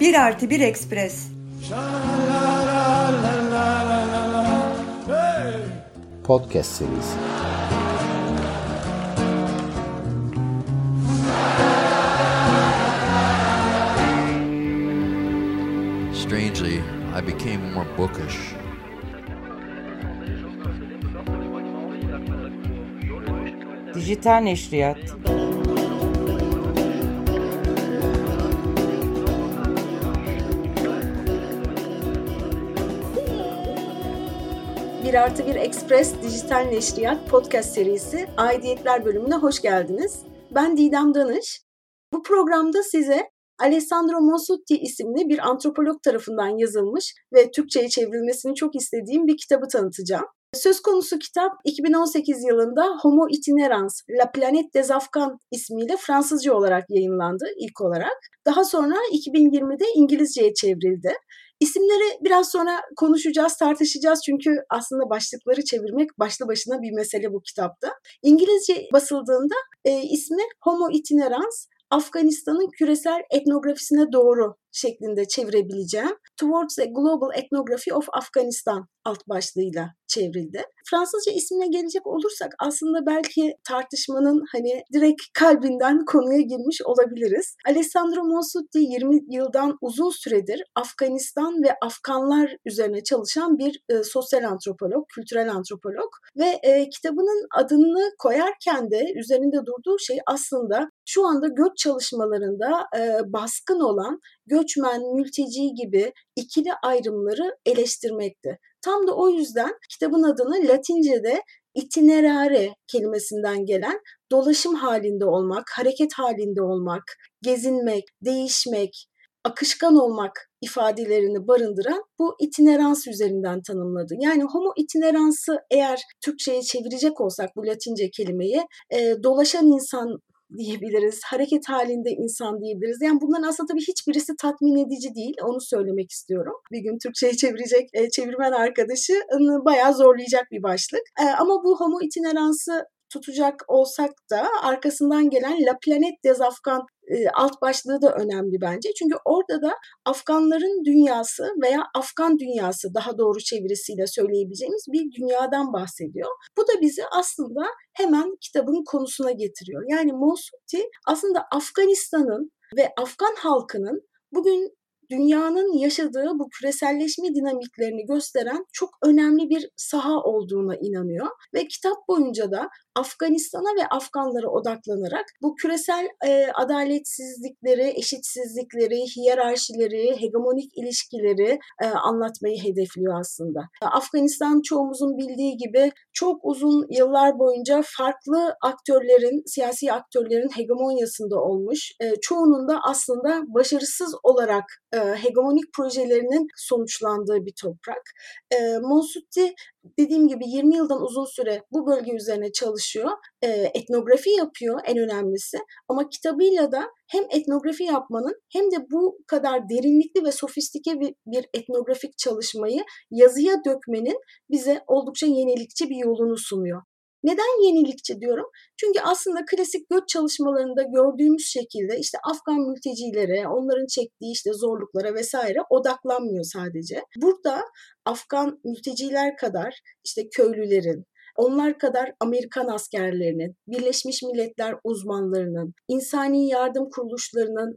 Bir artı bir ekspres. Podcast serisi. Strangely, I became more bookish. Dijital Neşriyat Bir artı bir Express Dijital Neşriyat Podcast serisi Aidiyetler bölümüne hoş geldiniz. Ben Didem Danış. Bu programda size Alessandro Mossutti isimli bir antropolog tarafından yazılmış ve Türkçe'ye çevrilmesini çok istediğim bir kitabı tanıtacağım. Söz konusu kitap 2018 yılında Homo itinerans, La Planète des Afghans ismiyle Fransızca olarak yayınlandı ilk olarak. Daha sonra 2020'de İngilizceye çevrildi. İsimleri biraz sonra konuşacağız, tartışacağız çünkü aslında başlıkları çevirmek başlı başına bir mesele bu kitapta. İngilizce basıldığında e, ismi Homo itinerans, Afganistan'ın küresel etnografisine doğru şeklinde çevirebileceğim. Towards a Global Ethnography of Afghanistan alt başlığıyla çevrildi. Fransızca ismine gelecek olursak aslında belki tartışmanın hani direkt kalbinden konuya girmiş olabiliriz. Alessandro Mossutti 20 yıldan uzun süredir Afganistan ve Afganlar üzerine çalışan bir e, sosyal antropolog, kültürel antropolog ve e, kitabının adını koyarken de üzerinde durduğu şey aslında şu anda göç çalışmalarında e, baskın olan göçmen, mülteci gibi ikili ayrımları eleştirmekti. Tam da o yüzden kitabın adını Latince'de itinerare kelimesinden gelen dolaşım halinde olmak, hareket halinde olmak, gezinmek, değişmek, akışkan olmak ifadelerini barındıran bu itinerans üzerinden tanımladı. Yani homo itineransı eğer Türkçe'ye çevirecek olsak bu Latince kelimeyi e, dolaşan insan diyebiliriz, hareket halinde insan diyebiliriz. Yani bunların aslında tabii hiçbirisi tatmin edici değil, onu söylemek istiyorum. Bir gün Türkçe'ye çevirecek e, çevirmen arkadaşı bayağı zorlayacak bir başlık. E, ama bu homo itineransı tutacak olsak da arkasından gelen La Planète des Afghans e, alt başlığı da önemli bence. Çünkü orada da Afganların dünyası veya Afgan dünyası daha doğru çevirisiyle söyleyebileceğimiz bir dünyadan bahsediyor. Bu da bizi aslında hemen kitabın konusuna getiriyor. Yani Mosuti aslında Afganistan'ın ve Afgan halkının bugün dünyanın yaşadığı bu küreselleşme dinamiklerini gösteren çok önemli bir saha olduğuna inanıyor ve kitap boyunca da Afganistan'a ve Afganlara odaklanarak bu küresel e, adaletsizlikleri, eşitsizlikleri, hiyerarşileri, hegemonik ilişkileri e, anlatmayı hedefliyor aslında. Afganistan çoğumuzun bildiği gibi çok uzun yıllar boyunca farklı aktörlerin, siyasi aktörlerin hegemonyasında olmuş. E, çoğunun da aslında başarısız olarak e, hegemonik projelerinin sonuçlandığı bir toprak. E, Monsutti dediğim gibi 20 yıldan uzun süre bu bölge üzerine çalışıyor. E, etnografi yapıyor en önemlisi ama kitabıyla da hem etnografi yapmanın hem de bu kadar derinlikli ve sofistike bir, bir etnografik çalışmayı yazıya dökmenin bize oldukça yenilikçi bir yolunu sunuyor. Neden yenilikçi diyorum? Çünkü aslında klasik göç çalışmalarında gördüğümüz şekilde işte Afgan mültecilere, onların çektiği işte zorluklara vesaire odaklanmıyor sadece. Burada Afgan mülteciler kadar işte köylülerin, onlar kadar Amerikan askerlerinin, Birleşmiş Milletler uzmanlarının, insani yardım kuruluşlarının,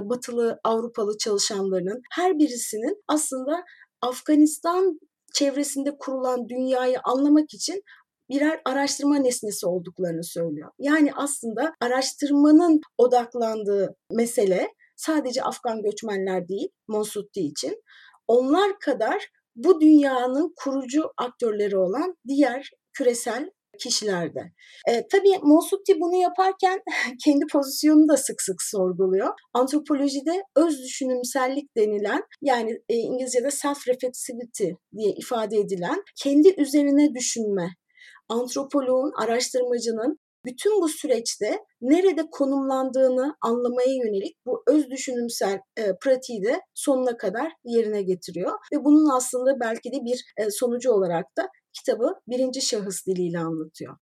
batılı Avrupalı çalışanlarının her birisinin aslında Afganistan çevresinde kurulan dünyayı anlamak için birer araştırma nesnesi olduklarını söylüyor. Yani aslında araştırmanın odaklandığı mesele sadece Afgan göçmenler değil, Monsutti için. Onlar kadar bu dünyanın kurucu aktörleri olan diğer küresel kişilerde. E, tabii Monsutti bunu yaparken kendi pozisyonunu da sık sık sorguluyor. Antropolojide öz düşünümsellik denilen yani e, İngilizce'de self-reflexivity diye ifade edilen kendi üzerine düşünme, antropoloğun, araştırmacının bütün bu süreçte nerede konumlandığını anlamaya yönelik bu öz düşünümsel e, pratiği de sonuna kadar yerine getiriyor ve bunun aslında belki de bir e, sonucu olarak da kitabı birinci şahıs diliyle anlatıyor.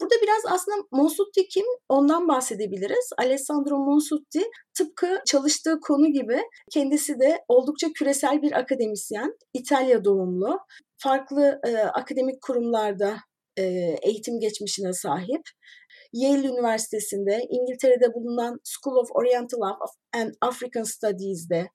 Burada biraz aslında Monsutti kim ondan bahsedebiliriz. Alessandro Monsutti tıpkı çalıştığı konu gibi kendisi de oldukça küresel bir akademisyen. İtalya doğumlu. Farklı e, akademik kurumlarda eğitim geçmişine sahip. Yale Üniversitesi'nde, İngiltere'de bulunan School of Oriental and African Studies'de,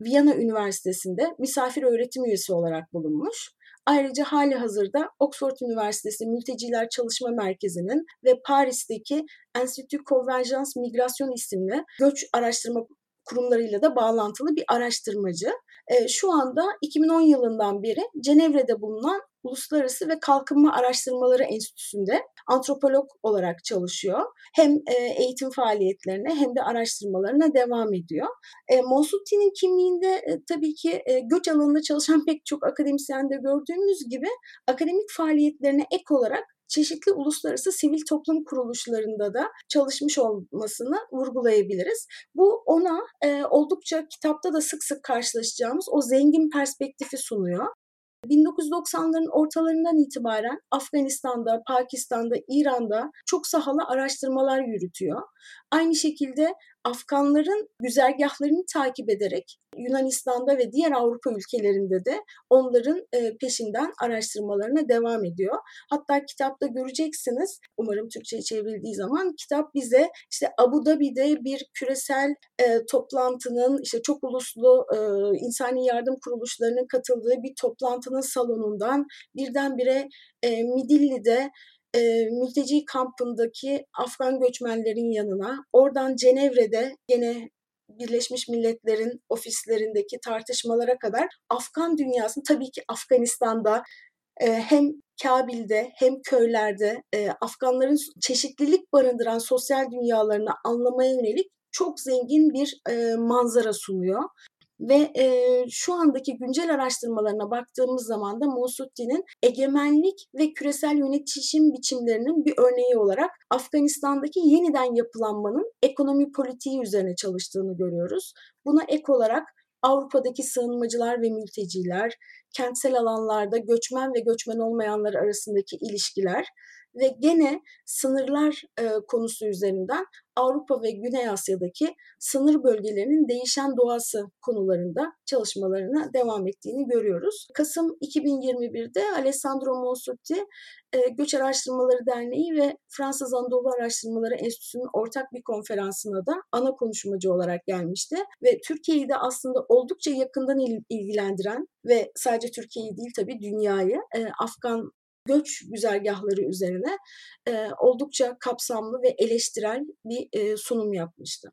Viyana Üniversitesi'nde misafir öğretim üyesi olarak bulunmuş. Ayrıca hali hazırda Oxford Üniversitesi Mülteciler Çalışma Merkezi'nin ve Paris'teki Institut Convergence Migration isimli göç araştırma kurumlarıyla da bağlantılı bir araştırmacı. Şu anda 2010 yılından beri Cenevre'de bulunan Uluslararası ve Kalkınma Araştırmaları Enstitüsü'nde antropolog olarak çalışıyor. Hem e, eğitim faaliyetlerine hem de araştırmalarına devam ediyor. E, Monsutti'nin kimliğinde e, tabii ki e, göç alanında çalışan pek çok akademisyende gördüğümüz gibi akademik faaliyetlerine ek olarak çeşitli uluslararası sivil toplum kuruluşlarında da çalışmış olmasını vurgulayabiliriz. Bu ona e, oldukça kitapta da sık sık karşılaşacağımız o zengin perspektifi sunuyor. 1990'ların ortalarından itibaren Afganistan'da, Pakistan'da, İran'da çok sahalı araştırmalar yürütüyor. Aynı şekilde Afganların güzergahlarını takip ederek Yunanistan'da ve diğer Avrupa ülkelerinde de onların e, peşinden araştırmalarına devam ediyor. Hatta kitapta göreceksiniz, umarım Türkçe'ye çevrildiği zaman kitap bize işte Abu Dhabi'de bir küresel e, toplantının işte çok uluslu e, insani yardım kuruluşlarının katıldığı bir toplantının salonundan birdenbire e, Midilli'de e, mülteci kampındaki Afgan göçmenlerin yanına, oradan Cenevre'de gene Birleşmiş Milletler'in ofislerindeki tartışmalara kadar Afgan dünyasını tabii ki Afganistan'da e, hem Kabil'de hem köylerde e, Afganların çeşitlilik barındıran sosyal dünyalarını anlamaya yönelik çok zengin bir e, manzara sunuyor. Ve e, şu andaki güncel araştırmalarına baktığımız zaman da Mosuddi'nin egemenlik ve küresel yönetişim biçimlerinin bir örneği olarak Afganistan'daki yeniden yapılanmanın ekonomi politiği üzerine çalıştığını görüyoruz. Buna ek olarak Avrupa'daki sığınmacılar ve mülteciler, kentsel alanlarda göçmen ve göçmen olmayanlar arasındaki ilişkiler ve gene sınırlar e, konusu üzerinden Avrupa ve Güney Asya'daki sınır bölgelerinin değişen doğası konularında çalışmalarına devam ettiğini görüyoruz. Kasım 2021'de Alessandro Monsutti Göç Araştırmaları Derneği ve Fransız Anadolu Araştırmaları Enstitüsü'nün ortak bir konferansına da ana konuşmacı olarak gelmişti ve Türkiye'yi de aslında oldukça yakından ilgilendiren ve sadece Türkiye'yi değil tabii dünyayı Afgan göç güzergahları üzerine e, oldukça kapsamlı ve eleştirel bir e, sunum yapmıştı.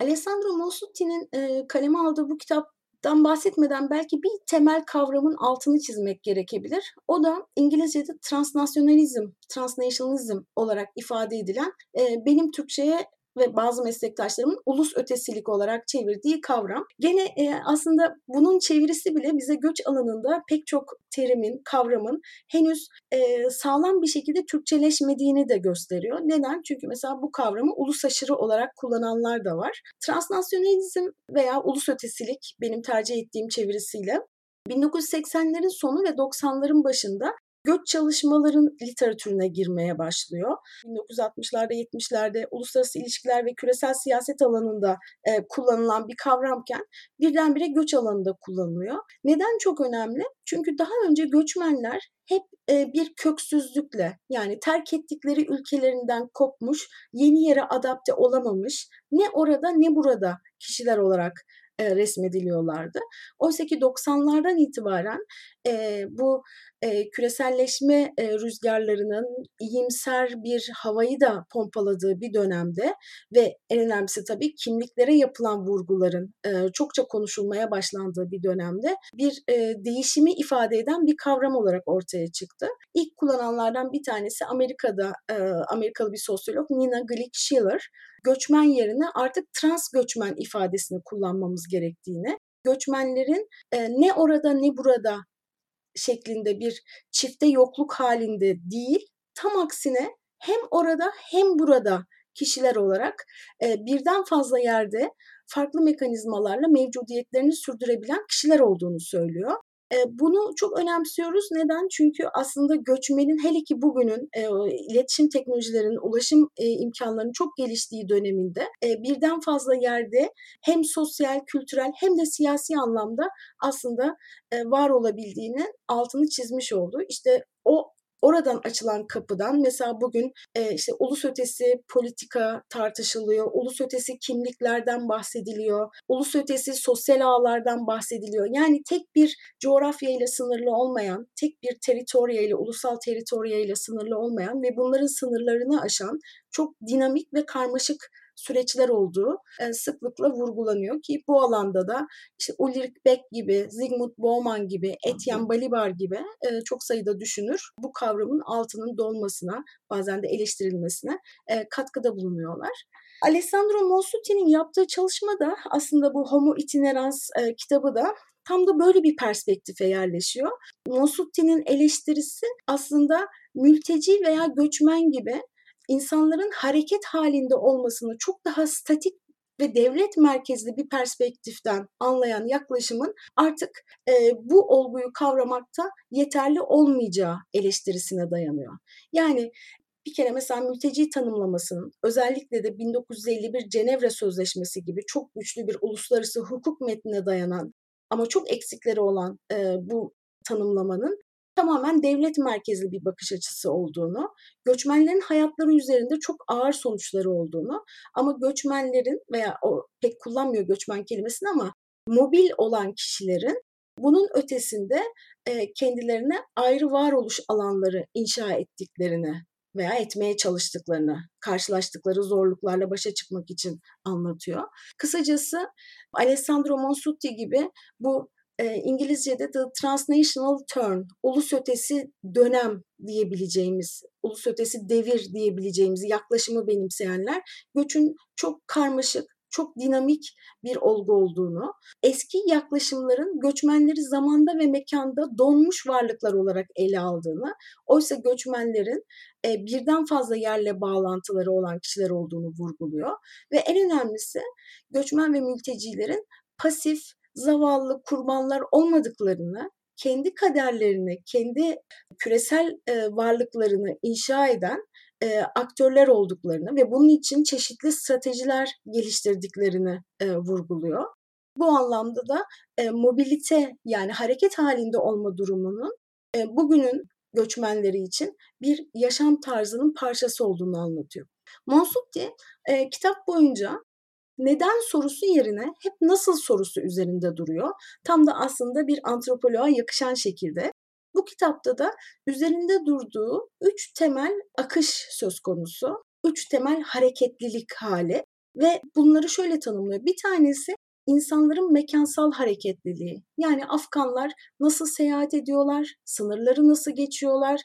Alessandro Mosutti'nin e, kaleme aldığı bu kitaptan bahsetmeden belki bir temel kavramın altını çizmek gerekebilir. O da İngilizce'de transnasyonalizm, transnationalism olarak ifade edilen e, benim Türkçe'ye ve bazı meslektaşlarımın ulus ötesilik olarak çevirdiği kavram. Gene e, aslında bunun çevirisi bile bize göç alanında pek çok terimin, kavramın henüz e, sağlam bir şekilde Türkçeleşmediğini de gösteriyor. Neden? Çünkü mesela bu kavramı ulus aşırı olarak kullananlar da var. Transnasyonalizm veya ulus ötesilik benim tercih ettiğim çevirisiyle 1980'lerin sonu ve 90'ların başında göç çalışmaların literatürüne girmeye başlıyor. 1960'larda 70'lerde uluslararası ilişkiler ve küresel siyaset alanında e, kullanılan bir kavramken birdenbire göç alanında kullanılıyor. Neden çok önemli? Çünkü daha önce göçmenler hep e, bir köksüzlükle yani terk ettikleri ülkelerinden kopmuş, yeni yere adapte olamamış, ne orada ne burada kişiler olarak e, resmediliyorlardı. Oysa ki 90'lardan itibaren e, bu e, küreselleşme e, rüzgarlarının iyimser bir havayı da pompaladığı bir dönemde ve en önemlisi tabii kimliklere yapılan vurguların e, çokça konuşulmaya başlandığı bir dönemde bir e, değişimi ifade eden bir kavram olarak ortaya çıktı. İlk kullananlardan bir tanesi Amerika'da e, Amerikalı bir sosyolog Nina Glick Schiller göçmen yerine artık trans göçmen ifadesini kullanmamız gerektiğini, göçmenlerin e, ne orada ne burada şeklinde bir çifte yokluk halinde değil, tam aksine hem orada hem burada kişiler olarak e, birden fazla yerde farklı mekanizmalarla mevcudiyetlerini sürdürebilen kişiler olduğunu söylüyor. Bunu çok önemsiyoruz. Neden? Çünkü aslında göçmenin hele ki bugünün iletişim teknolojilerinin, ulaşım imkanlarının çok geliştiği döneminde birden fazla yerde hem sosyal, kültürel hem de siyasi anlamda aslında var olabildiğini altını çizmiş oldu. İşte o Oradan açılan kapıdan mesela bugün e, işte ulus ötesi politika tartışılıyor, ulus ötesi kimliklerden bahsediliyor, ulus ötesi sosyal ağlardan bahsediliyor. Yani tek bir coğrafya ile sınırlı olmayan, tek bir teritorya ile, ulusal teritorya ile sınırlı olmayan ve bunların sınırlarını aşan çok dinamik ve karmaşık süreçler olduğu e, sıklıkla vurgulanıyor ki bu alanda da işte Ulrich Beck gibi, Zygmunt Bauman gibi, Etienne Balibar gibi e, çok sayıda düşünür bu kavramın altının dolmasına, bazen de eleştirilmesine e, katkıda bulunuyorlar. Alessandro Monsuti'nin yaptığı çalışma da aslında bu Homo Itinerans kitabı da tam da böyle bir perspektife yerleşiyor. Monsuti'nin eleştirisi aslında mülteci veya göçmen gibi insanların hareket halinde olmasını çok daha statik ve devlet merkezli bir perspektiften anlayan yaklaşımın artık e, bu olguyu kavramakta yeterli olmayacağı eleştirisine dayanıyor. Yani bir kere mesela mülteci tanımlamasının özellikle de 1951 Cenevre Sözleşmesi gibi çok güçlü bir uluslararası hukuk metnine dayanan ama çok eksikleri olan e, bu tanımlamanın tamamen devlet merkezli bir bakış açısı olduğunu, göçmenlerin hayatları üzerinde çok ağır sonuçları olduğunu ama göçmenlerin veya o pek kullanmıyor göçmen kelimesini ama mobil olan kişilerin bunun ötesinde e, kendilerine ayrı varoluş alanları inşa ettiklerini veya etmeye çalıştıklarını, karşılaştıkları zorluklarla başa çıkmak için anlatıyor. Kısacası Alessandro Monsutti gibi bu e, İngilizce'de the transnational turn, ulus ötesi dönem diyebileceğimiz, ulus ötesi devir diyebileceğimiz yaklaşımı benimseyenler göçün çok karmaşık, çok dinamik bir olgu olduğunu, eski yaklaşımların göçmenleri zamanda ve mekanda donmuş varlıklar olarak ele aldığını, oysa göçmenlerin e, birden fazla yerle bağlantıları olan kişiler olduğunu vurguluyor ve en önemlisi göçmen ve mültecilerin pasif, zavallı kurbanlar olmadıklarını, kendi kaderlerini, kendi küresel e, varlıklarını inşa eden e, aktörler olduklarını ve bunun için çeşitli stratejiler geliştirdiklerini e, vurguluyor. Bu anlamda da e, mobilite yani hareket halinde olma durumunun e, bugünün göçmenleri için bir yaşam tarzının parçası olduğunu anlatıyor. Monsutti e, kitap boyunca neden sorusu yerine hep nasıl sorusu üzerinde duruyor. Tam da aslında bir antropoloğa yakışan şekilde. Bu kitapta da üzerinde durduğu üç temel akış söz konusu. Üç temel hareketlilik hali ve bunları şöyle tanımlıyor. Bir tanesi insanların mekansal hareketliliği. Yani Afganlar nasıl seyahat ediyorlar, sınırları nasıl geçiyorlar,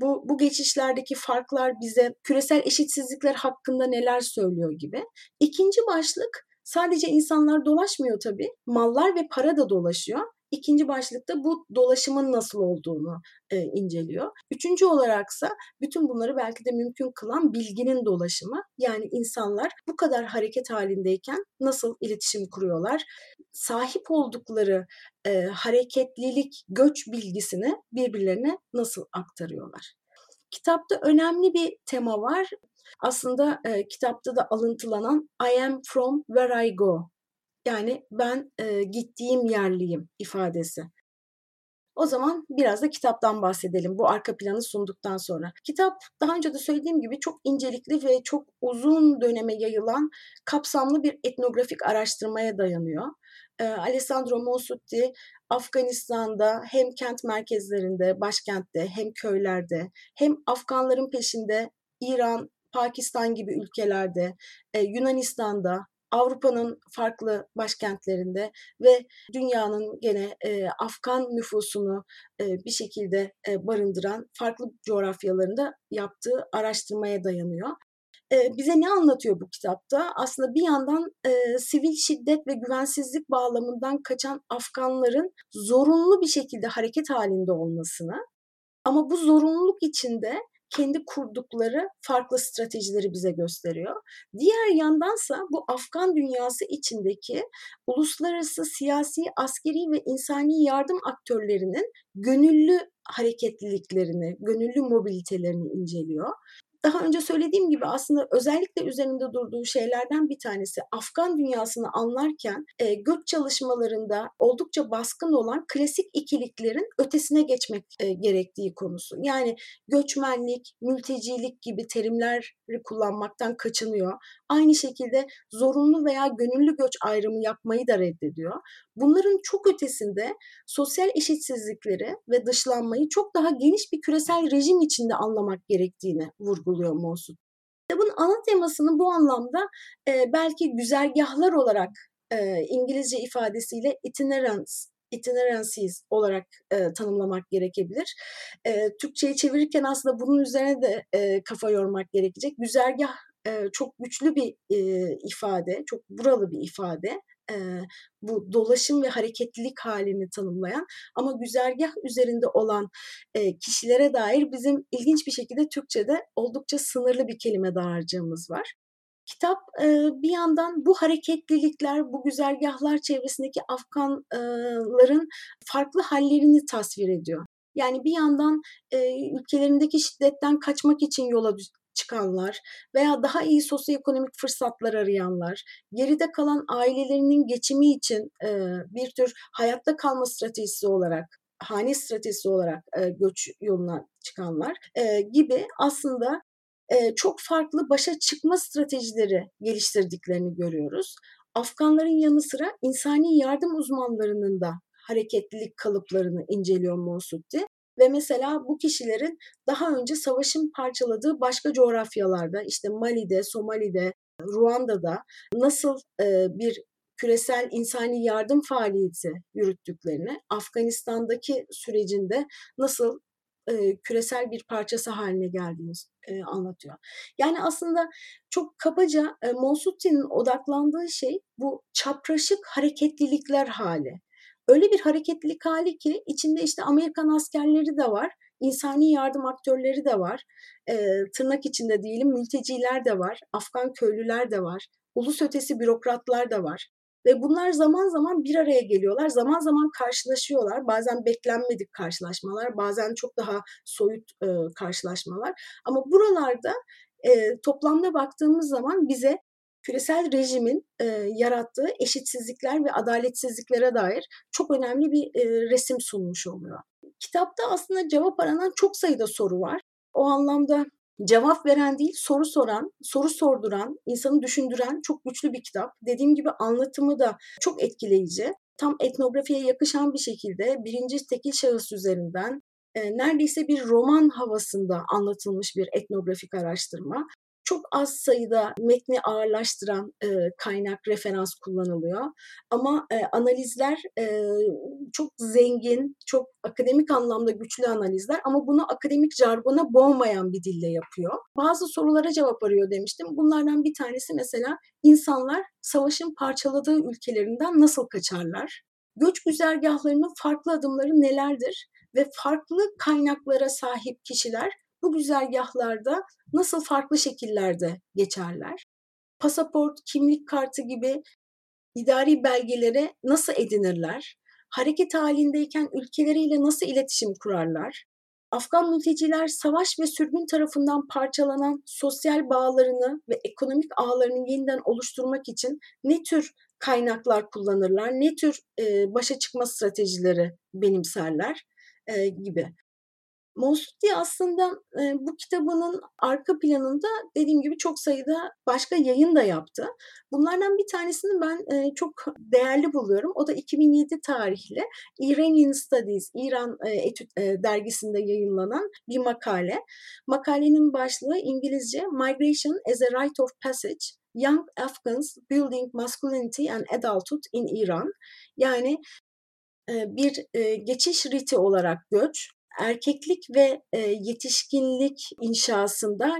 bu, bu geçişlerdeki farklar bize küresel eşitsizlikler hakkında neler söylüyor gibi. İkinci başlık sadece insanlar dolaşmıyor tabii. Mallar ve para da dolaşıyor. İkinci başlıkta bu dolaşımın nasıl olduğunu e, inceliyor. Üçüncü olaraksa bütün bunları belki de mümkün kılan bilginin dolaşımı. Yani insanlar bu kadar hareket halindeyken nasıl iletişim kuruyorlar? Sahip oldukları e, hareketlilik, göç bilgisini birbirlerine nasıl aktarıyorlar? Kitapta önemli bir tema var. Aslında e, kitapta da alıntılanan I am from where I go yani ben e, gittiğim yerliyim ifadesi. O zaman biraz da kitaptan bahsedelim bu arka planı sunduktan sonra. Kitap daha önce de söylediğim gibi çok incelikli ve çok uzun döneme yayılan kapsamlı bir etnografik araştırmaya dayanıyor. Ee, Alessandro Monsutti Afganistan'da hem kent merkezlerinde, başkentte hem köylerde hem Afganların peşinde İran, Pakistan gibi ülkelerde, e, Yunanistan'da, Avrupa'nın farklı başkentlerinde ve dünyanın gene e, Afgan nüfusunu e, bir şekilde e, barındıran farklı coğrafyalarında yaptığı araştırmaya dayanıyor. E, bize ne anlatıyor bu kitapta? Aslında bir yandan e, sivil şiddet ve güvensizlik bağlamından kaçan Afganların zorunlu bir şekilde hareket halinde olmasını ama bu zorunluluk içinde kendi kurdukları farklı stratejileri bize gösteriyor. Diğer yandansa bu Afgan dünyası içindeki uluslararası siyasi, askeri ve insani yardım aktörlerinin gönüllü hareketliliklerini, gönüllü mobilitelerini inceliyor daha önce söylediğim gibi aslında özellikle üzerinde durduğu şeylerden bir tanesi Afgan dünyasını anlarken e, göç çalışmalarında oldukça baskın olan klasik ikiliklerin ötesine geçmek e, gerektiği konusu. Yani göçmenlik, mültecilik gibi terimleri kullanmaktan kaçınıyor. Aynı şekilde zorunlu veya gönüllü göç ayrımı yapmayı da reddediyor. Bunların çok ötesinde sosyal eşitsizlikleri ve dışlanmayı çok daha geniş bir küresel rejim içinde anlamak gerektiğini vurguluyor Mosut. Kitabın ana temasını bu anlamda e, belki güzergahlar olarak e, İngilizce ifadesiyle itinerance itinerances olarak e, tanımlamak gerekebilir. E, Türkçe'ye çevirirken aslında bunun üzerine de e, kafa yormak gerekecek. Güzergah e, çok güçlü bir e, ifade, çok buralı bir ifade e, bu dolaşım ve hareketlilik halini tanımlayan ama güzergah üzerinde olan e, kişilere dair bizim ilginç bir şekilde Türkçe'de oldukça sınırlı bir kelime dağarcığımız var. Kitap e, bir yandan bu hareketlilikler, bu güzergahlar çevresindeki Afganların farklı hallerini tasvir ediyor. Yani bir yandan e, ülkelerindeki şiddetten kaçmak için yola çıkanlar veya daha iyi sosyoekonomik fırsatlar arayanlar, geride kalan ailelerinin geçimi için e, bir tür hayatta kalma stratejisi olarak hane stratejisi olarak e, göç yoluna çıkanlar e, gibi aslında e, çok farklı başa çıkma stratejileri geliştirdiklerini görüyoruz. Afganların yanı sıra insani yardım uzmanlarının da hareketlilik kalıplarını inceliyor Monsutti. Ve mesela bu kişilerin daha önce savaşın parçaladığı başka coğrafyalarda işte Mali'de, Somali'de, Ruanda'da nasıl e, bir küresel insani yardım faaliyeti yürüttüklerini, Afganistan'daki sürecinde nasıl e, küresel bir parçası haline geldiğini e, anlatıyor. Yani aslında çok kabaca e, Monsutti'nin odaklandığı şey bu çapraşık hareketlilikler hali. Öyle bir hareketlilik hali ki içinde işte Amerikan askerleri de var, insani yardım aktörleri de var, e, tırnak içinde diyelim mülteciler de var, Afgan köylüler de var, ulus ötesi bürokratlar da var. Ve bunlar zaman zaman bir araya geliyorlar, zaman zaman karşılaşıyorlar. Bazen beklenmedik karşılaşmalar, bazen çok daha soyut e, karşılaşmalar. Ama buralarda e, toplamda baktığımız zaman bize küresel rejimin e, yarattığı eşitsizlikler ve adaletsizliklere dair çok önemli bir e, resim sunmuş oluyor. Kitapta aslında cevap aranan çok sayıda soru var. O anlamda cevap veren değil, soru soran, soru sorduran, insanı düşündüren çok güçlü bir kitap. Dediğim gibi anlatımı da çok etkileyici. Tam etnografiye yakışan bir şekilde birinci tekil şahıs üzerinden e, neredeyse bir roman havasında anlatılmış bir etnografik araştırma çok az sayıda metni ağırlaştıran e, kaynak, referans kullanılıyor. Ama e, analizler e, çok zengin, çok akademik anlamda güçlü analizler ama bunu akademik jargona boğmayan bir dille yapıyor. Bazı sorulara cevap arıyor demiştim. Bunlardan bir tanesi mesela insanlar savaşın parçaladığı ülkelerinden nasıl kaçarlar? Göç güzergahlarının farklı adımları nelerdir? Ve farklı kaynaklara sahip kişiler bu güzergahlarda nasıl farklı şekillerde geçerler? Pasaport, kimlik kartı gibi idari belgelere nasıl edinirler? Hareket halindeyken ülkeleriyle nasıl iletişim kurarlar? Afgan mülteciler savaş ve sürgün tarafından parçalanan sosyal bağlarını ve ekonomik ağlarını yeniden oluşturmak için ne tür kaynaklar kullanırlar, ne tür e, başa çıkma stratejileri benimserler e, gibi. Monsuti aslında e, bu kitabının arka planında dediğim gibi çok sayıda başka yayın da yaptı. Bunlardan bir tanesini ben e, çok değerli buluyorum. O da 2007 tarihli Iranian Studies, İran e, Etüt e, dergisinde yayınlanan bir makale. Makalenin başlığı İngilizce Migration as a Rite of Passage Young Afghans Building Masculinity and Adulthood in Iran. Yani e, bir e, geçiş riti olarak göç, erkeklik ve e, yetişkinlik inşasında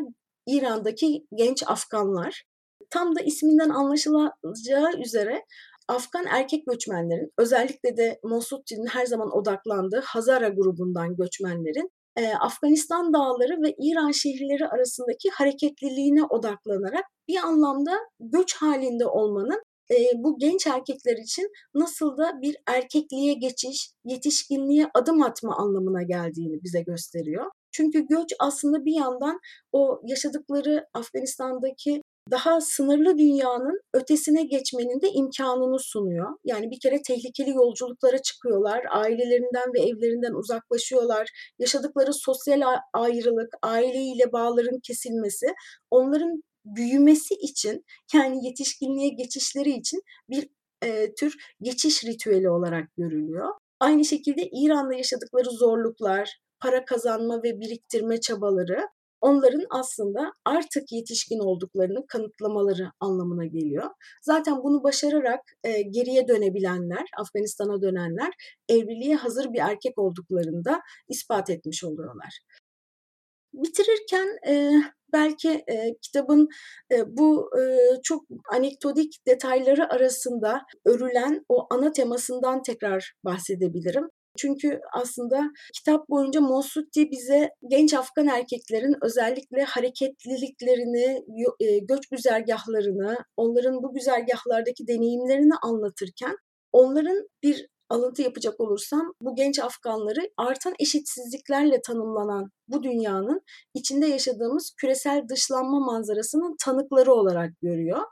İran'daki genç Afganlar. Tam da isminden anlaşılacağı üzere Afgan erkek göçmenlerin özellikle de Mosutti'nin her zaman odaklandığı Hazara grubundan göçmenlerin e, Afganistan dağları ve İran şehirleri arasındaki hareketliliğine odaklanarak bir anlamda göç halinde olmanın e, bu genç erkekler için nasıl da bir erkekliğe geçiş, yetişkinliğe adım atma anlamına geldiğini bize gösteriyor. Çünkü göç aslında bir yandan o yaşadıkları Afganistan'daki daha sınırlı dünyanın ötesine geçmenin de imkanını sunuyor. Yani bir kere tehlikeli yolculuklara çıkıyorlar, ailelerinden ve evlerinden uzaklaşıyorlar. Yaşadıkları sosyal ayrılık, aileyle bağların kesilmesi onların büyümesi için yani yetişkinliğe geçişleri için bir e, tür geçiş ritüeli olarak görülüyor. Aynı şekilde İran'da yaşadıkları zorluklar, para kazanma ve biriktirme çabaları onların aslında artık yetişkin olduklarını kanıtlamaları anlamına geliyor. Zaten bunu başararak e, geriye dönebilenler, Afganistan'a dönenler evliliğe hazır bir erkek olduklarını da ispat etmiş oluyorlar. Bitirirken e, belki e, kitabın e, bu e, çok anekdotik detayları arasında örülen o ana temasından tekrar bahsedebilirim. Çünkü aslında kitap boyunca Mosutti bize genç Afgan erkeklerin özellikle hareketliliklerini, göç güzergahlarını, onların bu güzergahlardaki deneyimlerini anlatırken onların bir alıntı yapacak olursam bu genç Afganları artan eşitsizliklerle tanımlanan bu dünyanın içinde yaşadığımız küresel dışlanma manzarasının tanıkları olarak görüyor.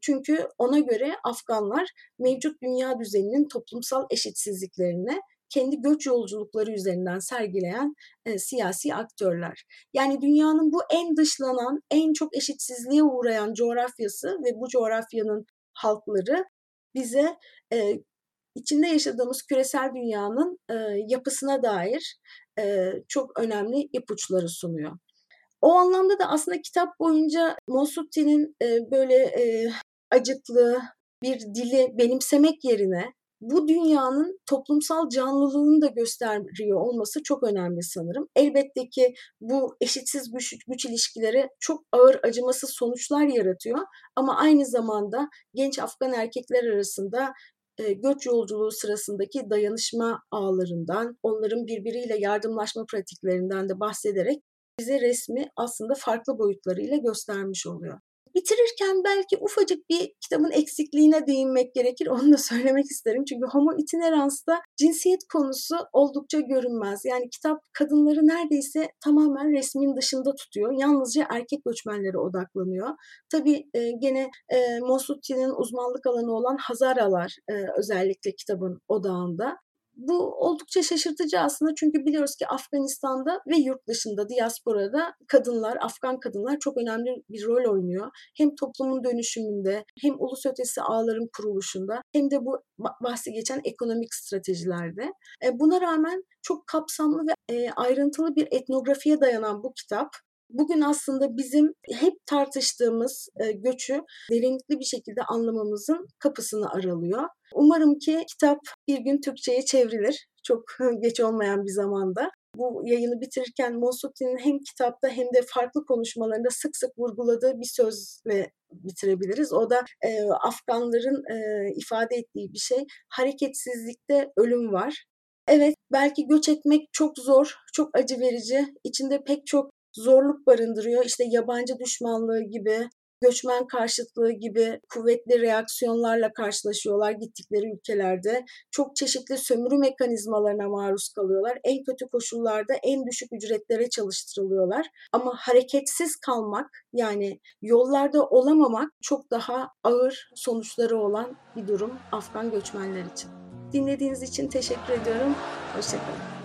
Çünkü ona göre Afganlar mevcut dünya düzeninin toplumsal eşitsizliklerini kendi göç yolculukları üzerinden sergileyen e, siyasi aktörler. Yani dünyanın bu en dışlanan, en çok eşitsizliğe uğrayan coğrafyası ve bu coğrafyanın halkları bize e, içinde yaşadığımız küresel dünyanın e, yapısına dair e, çok önemli ipuçları sunuyor. O anlamda da aslında kitap boyunca Mosutti'nin e, böyle e, acıklı bir dili benimsemek yerine bu dünyanın toplumsal canlılığını da gösteriyor olması çok önemli sanırım. Elbette ki bu eşitsiz güç, güç ilişkileri çok ağır acımasız sonuçlar yaratıyor ama aynı zamanda genç Afgan erkekler arasında göç yolculuğu sırasındaki dayanışma ağlarından, onların birbiriyle yardımlaşma pratiklerinden de bahsederek bize resmi aslında farklı boyutlarıyla göstermiş oluyor. Bitirirken belki ufacık bir kitabın eksikliğine değinmek gerekir. Onu da söylemek isterim. Çünkü homo itinerans'ta cinsiyet konusu oldukça görünmez. Yani kitap kadınları neredeyse tamamen resmin dışında tutuyor. Yalnızca erkek göçmenlere odaklanıyor. Tabii e, gene e, Mosuti'nin uzmanlık alanı olan Hazaralar e, özellikle kitabın odağında. Bu oldukça şaşırtıcı aslında çünkü biliyoruz ki Afganistan'da ve yurt dışında, diasporada kadınlar, Afgan kadınlar çok önemli bir rol oynuyor. Hem toplumun dönüşümünde, hem ulus ötesi ağların kuruluşunda, hem de bu bahsi geçen ekonomik stratejilerde. E, buna rağmen çok kapsamlı ve e, ayrıntılı bir etnografiye dayanan bu kitap bugün aslında bizim hep tartıştığımız e, göçü derinlikli bir şekilde anlamamızın kapısını aralıyor. Umarım ki kitap bir gün Türkçe'ye çevrilir. Çok geç olmayan bir zamanda. Bu yayını bitirirken Mosuti'nin hem kitapta hem de farklı konuşmalarında sık sık vurguladığı bir sözle bitirebiliriz. O da e, Afganların e, ifade ettiği bir şey. Hareketsizlikte ölüm var. Evet belki göç etmek çok zor, çok acı verici. İçinde pek çok zorluk barındırıyor. İşte yabancı düşmanlığı gibi, göçmen karşıtlığı gibi kuvvetli reaksiyonlarla karşılaşıyorlar gittikleri ülkelerde. Çok çeşitli sömürü mekanizmalarına maruz kalıyorlar. En kötü koşullarda en düşük ücretlere çalıştırılıyorlar. Ama hareketsiz kalmak yani yollarda olamamak çok daha ağır sonuçları olan bir durum Afgan göçmenler için. Dinlediğiniz için teşekkür ediyorum. Hoşçakalın.